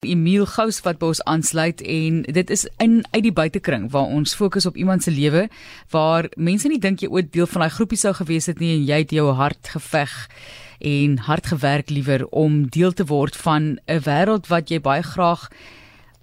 Emil Gous wat by ons aansluit en dit is in uit die buitekring waar ons fokus op iemand se lewe waar mense nie dink jy ooit deel van daai groepie sou gewees het nie en jy het jou hart geveg en hard gewerk liewer om deel te word van 'n wêreld wat jy baie graag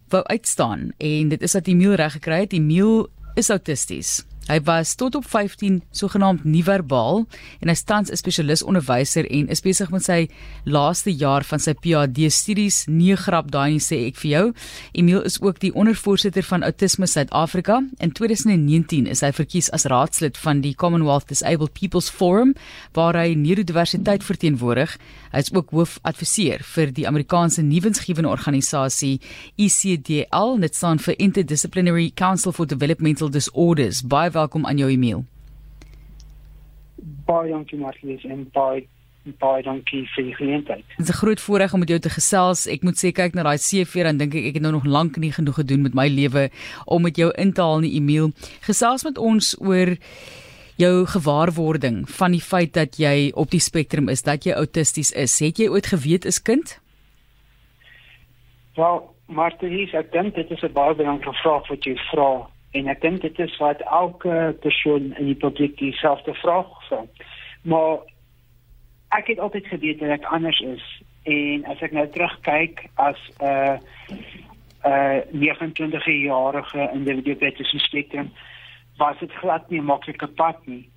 wou uitstaan. En dit is dat Emil reg gekry het. Emil is autisties Hy was tot op 15 sogenaamd nie verbaal en hy tans 'n spesialis onderwyser en is besig met sy laaste jaar van sy PhD studies. Nee grap daai nie sê ek vir jou. Emil is ook die ondervoorsitter van Autisme Suid-Afrika. In 2019 is hy verkies as raadslid van die Commonwealth Disabled People's Forum waar hy neurodiversiteit verteenwoordig. Hy is ook hoofadviseur vir die Amerikaanse nuwensgewende organisasie ECDL, dit staan vir Interdisciplinary Council for Developmental Disorders. Baie welkom aan jou e-mail. Baie dankie Marlies en baie baie dankie vir die geleentheid. Dit is 'n groot voorreg om met jou te gesels. Ek moet sê kyk na daai CV dan dink ek ek het nou nog lank nie genoeg gedoen met my lewe om met jou in te haal in die e-mail. Gesels met ons oor jou gewaarwording van die feit dat jy op die spektrum is, dat jy autisties is. Het jy ooit geweet as kind? Wel, Martie, ek dink dit is 'n baie belangrike vraag wat jy vra en ek dink dit is wat elke persoon in die publiek dieselfde vraag vra. Maar ek het altyd geweet dat ek anders is en as ek nou terugkyk as 'n uh, uh, 29-jarige individu wat dit spektrum was dit glad nie 'n maklike pad nie.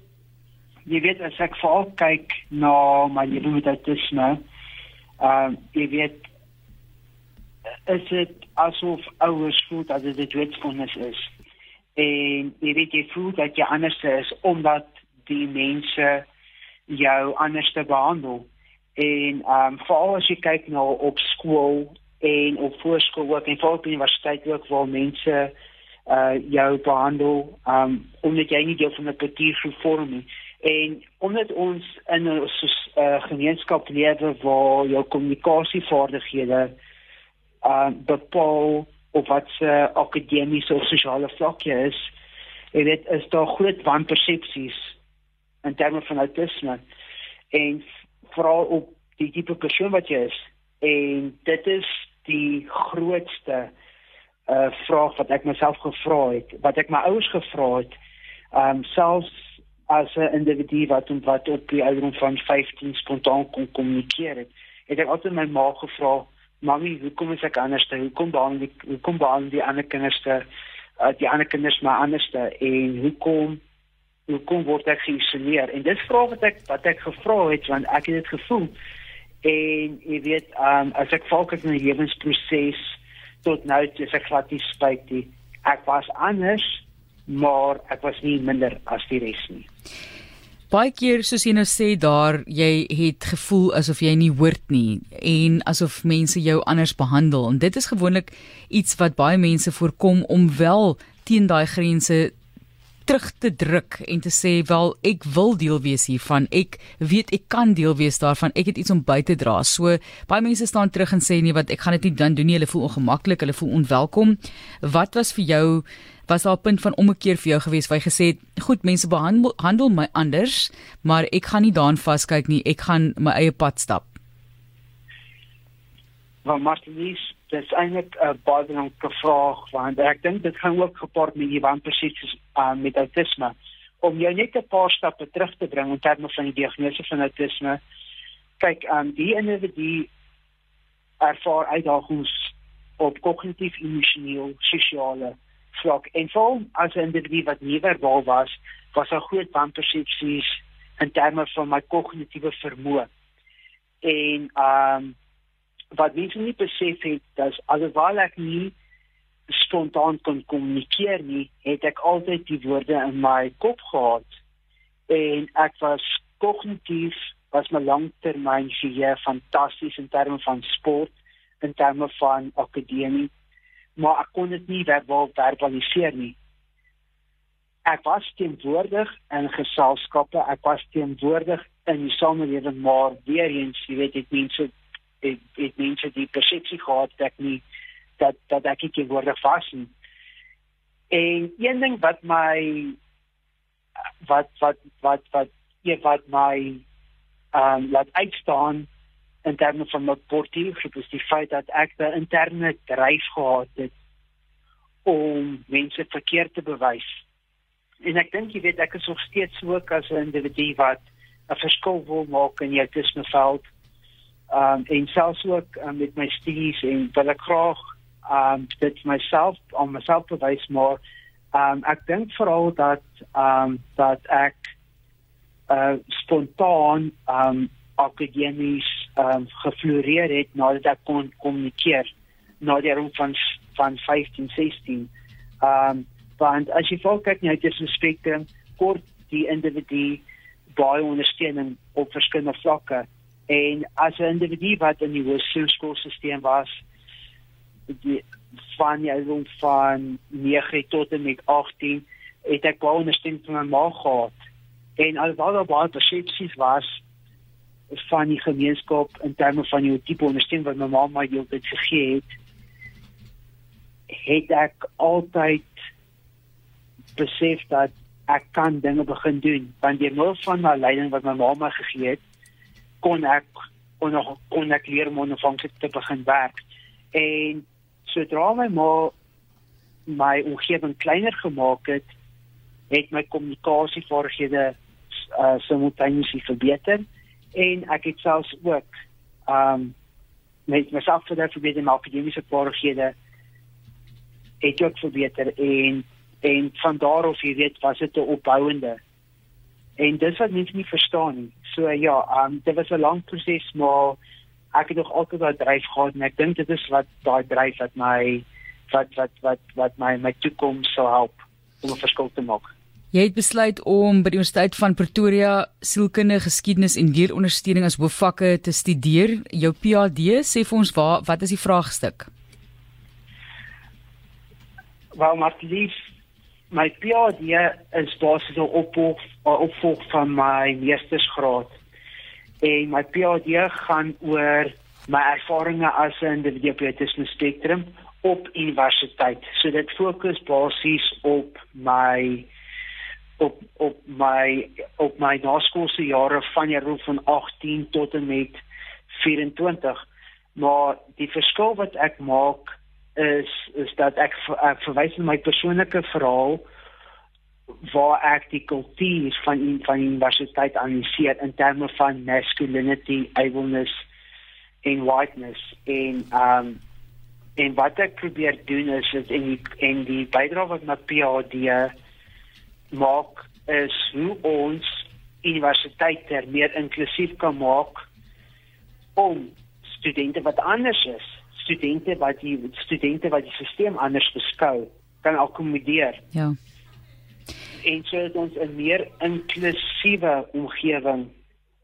Jy weet as ek veral kyk na my lewe met autisme, uh, jy weet is dit asof ouers voel dat dit wetsvonnis is en jy weet jy voel dat jy anders is omdat die mense jou anders te behandel. En ehm um, veral as jy kyk na nou op skool en op voorskool ook en op universiteit ook waar mense uh jou behandel ehm um, omdat jy nie deel van 'n kultuur vorm nie. En omdat ons in 'n uh, gemeenskap lewe waar jou kommunikasievaardighede uh bepaal op wat se akademiese of sosiale vlakkie is. Jy weet, is daar groot wanpersepsies in terme van autisme en veral op die tipe persoon wat jy is. En dit is die grootste uh vraag wat ek myself gevra het, wat ek my ouers gevra het, um selfs as 'n individu wat en wat op die ouderdom van 15 spontaan kon kommunikeer het. Het ek altyd my ma gevra, mami, hoekom is ek anders? Hoekom behandel ek hoekom behandel die ander kinders te uh, die ander kinders maar anders te en hoekom hoekom word ek geïsoleer? En dit vra wat ek wat ek gevra het want ek het dit gevoel en jy weet um, as ek fokus op my lewensproses tot nou is ek glad nie spyt nie. Ek was anders, maar ek was nie minder as die res nie. Baie keer soos jy nou sê daar jy het gevoel asof jy nie hoort nie en asof mense jou anders behandel. En dit is gewoonlik iets wat baie mense voorkom om wel teen daai grense terug te druk en te sê wel ek wil deel wees hiervan. Ek weet ek kan deel wees daarvan. Ek het iets om by te dra. So baie mense staan terug en sê nee wat ek gaan dit nie dan doen nie. Hulle voel ongemaklik. Hulle voel onwelkom. Wat was vir jou was daar 'n punt van omkeer vir jou gewees waar jy gesê het, "Goed, mense behandel handel my anders, maar ek gaan nie daarin vaskyk nie. Ek gaan my eie pad stap." Maar Martinies, dit is eintlik 'n baie belangrike vraag want ek dink dit gaan ook gepaard met die wanpresies uh, met autisme. Om jou net 'n paar stappe terug te bring in terme van die diagnose van autisme. Kyk, um, die individu ervaar uitdagings op kognitief, emosioneel, sosiale vlak. En veral as 'n individu wat nie verbaal was, was daar groot wanpersepsies in terme van my kognitiewe vermoë. En ehm um, wat mense nie besef het dat alhoewel ek nie spontaan kon kommunikeer nie, het ek altyd die woorde in my kop gehad. En ek was kognitief was my langtermyn geheue fantasties in terme van sport in terme van akademie maar ek kon dit nie verbaal verbaliseer nie. Ek was teenwoordig in geselskappe, ek was teenwoordig in die samelewing, maar weer eens, jy weet, dit mense dit dit mense die persepsie gehad dat ek nie dat dat ek nie teenwoordig was nie. En een ding wat my wat wat wat wat jy wat my ehm um, laat uitstaan in terme van my portefeulje is die feit dat ek 'n interne dryf gehad het om mense verkeerd te bewys. En ek dink jy weet ek is nog steeds ook as 'n individu wat 'n verskil wil maak in jou tussenveld. Um en selfs ook um, met my studies en wil ek graag um dit myself om myself bewys maar um ek dink veral dat um dat ek uh spontaan um akademies um gefloreer het nadat ek kon kommunikeer na die rond van van 15 16 um want as jy volg kyk net jy spektrum kort die individu baie ondersteuning op verskillende vlakke. En as 'n individu wat in die hoërskoolstelsel was die van jy rond van 9 tot en met 18 het ek baie ondersteuning van my ma gehad. En alhoewel daar baie persepsies was van die gemeenskap in terme van die tipe ondersteuning wat my ma my heeltyd gegee het het ek altyd besef dat ek kan dinge begin doen. Want deur middel van my leiding wat my ma my gegee het kon ek kon nog kon ek leer om onafhanklik te begin werk. En sodra my ma my omgewing kleiner gemaak het het my kommunikasievaardighede uh, simultaneous verbeter en ek het selfs ook um met myself vir daardie verbeter my akademiese vaardighede het ook verbeter en en van daar af jy weet was dit 'n opbouende. En dis wat mense nie verstaan nie. So ja um dit was 'n lang proses maar ek het nog altyd daai dryf gehad en ek dink dit is wat daai dryf wat my wat wat wat wat my my toekoms sal help om 'n verskil te maak Jy het besluit om by die Universiteit van Pretoria sielkundige geskiedenis en dierondersteuning as hoofvakke te studeer. Jou PhD sê vir ons waar wat is die vraagstuk? Wel, maar lief my PhD is basies 'n opvolg opvolg van my meestersgraad. En my PhD gaan oor my ervarings as 'n individu op autisme spektrum op universiteit. So dit fokus basies op my op op my op my naskoolse jare van jare van 18 tot en met 24. Maar die verskil wat ek maak is is dat ek, ek verwys na my persoonlike verhaal waar ek die kultuur van van universiteit analiseer in terme van masculinity, ableness en whiteness en um en wat ek probeer doen is dit en die en die bydrae wat my PhD maak is hoe ons universiteite meer inklusief kan maak om studente wat anders is studente wat die studente wat die stelsel anders beskou kan akkommodeer. Ja. En so dat ons 'n meer inklusiewe omgewing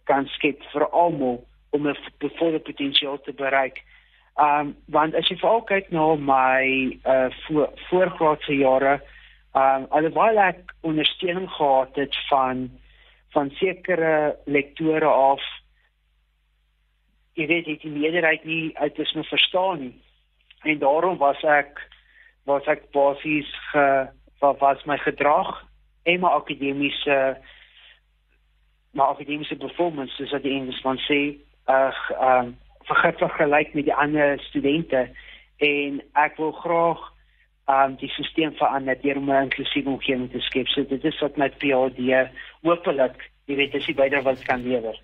kan skep vir almal om 'n bevolle potensiaal te bereik. Um want as jy veral kyk na my uh voor, voorgraadse jare, um alhoewel ek ondersteuning gehad het van van sekere lektore af jy weet die meerderheid nie autisme verstaan nie. En daarom was ek was ek basies ge wat was my gedrag en my akademiese my akademiese performance soos wat die Engelsman sê, ag ehm vergelyk met die ander studente en ek wil graag um die stelsel verander deur 'n inklusiewe omgewing te skep. So dit is wat my PhD hopelik, jy weet, dis die bydrae wat kan lewer.